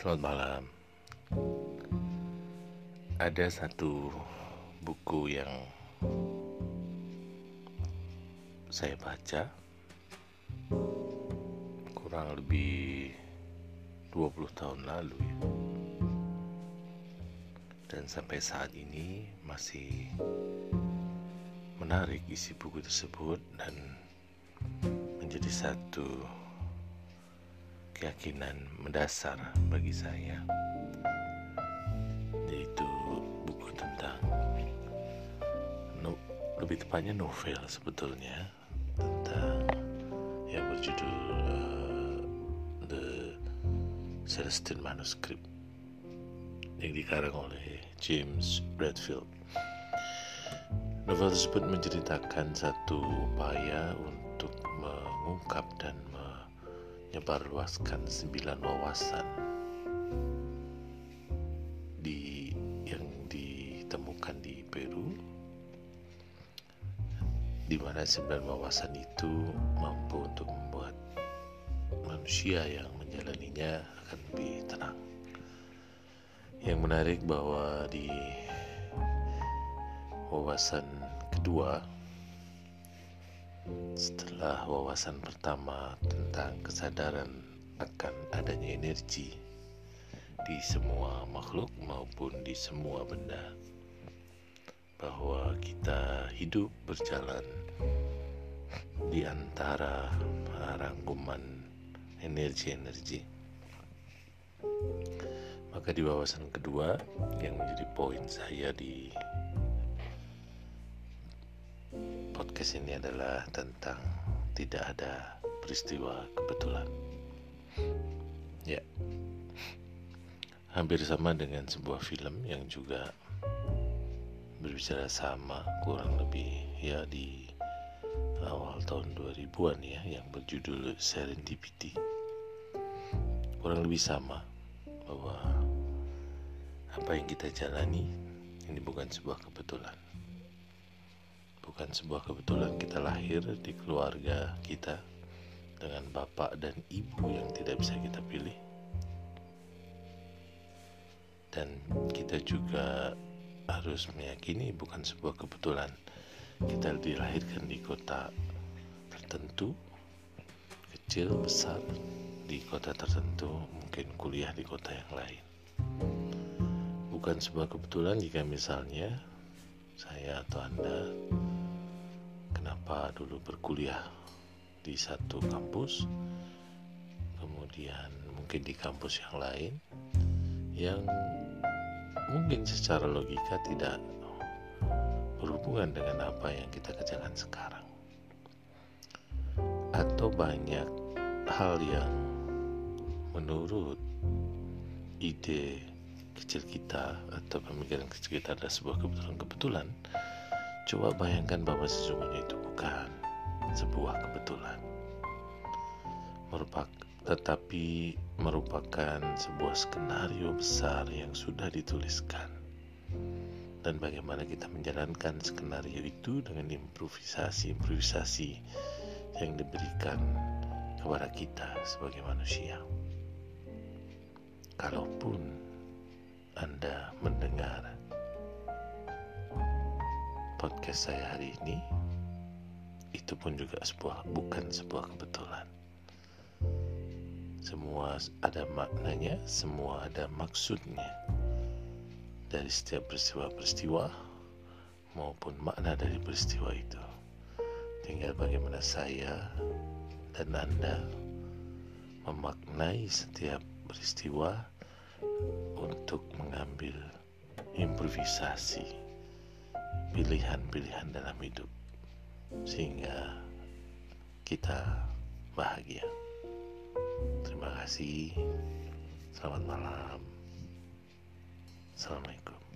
Selamat malam. Ada satu buku yang saya baca kurang lebih 20 tahun lalu ya. Dan sampai saat ini masih menarik isi buku tersebut dan menjadi satu keyakinan mendasar bagi saya yaitu buku tentang no, lebih tepatnya novel sebetulnya tentang yang berjudul uh, The Celestine Manuscript yang dikarang oleh James Bradfield. Novel tersebut menceritakan satu upaya untuk mengungkap dan menyebarluaskan sembilan wawasan di yang ditemukan di Peru di mana sembilan wawasan itu mampu untuk membuat manusia yang menjalaninya akan lebih tenang. Yang menarik bahwa di wawasan kedua setelah wawasan pertama tentang kesadaran akan adanya energi di semua makhluk maupun di semua benda, bahwa kita hidup berjalan di antara rangkuman energi-energi. Maka di wawasan kedua yang menjadi poin saya di podcast ini adalah tentang tidak ada peristiwa kebetulan. Ya, hampir sama dengan sebuah film yang juga berbicara sama kurang lebih ya di awal tahun 2000-an ya yang berjudul Serendipity. Kurang lebih sama bahwa apa yang kita jalani ini bukan sebuah kebetulan bukan sebuah kebetulan kita lahir di keluarga kita dengan bapak dan ibu yang tidak bisa kita pilih. Dan kita juga harus meyakini bukan sebuah kebetulan kita dilahirkan di kota tertentu, kecil, besar, di kota tertentu, mungkin kuliah di kota yang lain. Bukan sebuah kebetulan jika misalnya saya atau Anda kenapa dulu berkuliah di satu kampus kemudian mungkin di kampus yang lain yang mungkin secara logika tidak berhubungan dengan apa yang kita kerjakan sekarang. Atau banyak hal yang menurut ide kecil kita atau pemikiran kecil kita adalah sebuah kebetulan-kebetulan Coba bayangkan bahwa sesungguhnya itu bukan sebuah kebetulan. Merupakan tetapi merupakan sebuah skenario besar yang sudah dituliskan. Dan bagaimana kita menjalankan skenario itu dengan improvisasi-improvisasi yang diberikan kepada kita sebagai manusia. Kalaupun Anda mendengar podcast saya hari ini itu pun juga sebuah bukan sebuah kebetulan. Semua ada maknanya, semua ada maksudnya. Dari setiap peristiwa-peristiwa maupun makna dari peristiwa itu. Tinggal bagaimana saya dan Anda memaknai setiap peristiwa untuk mengambil improvisasi pilihan-pilihan dalam hidup sehingga kita bahagia. Terima kasih. Selamat malam. Assalamualaikum.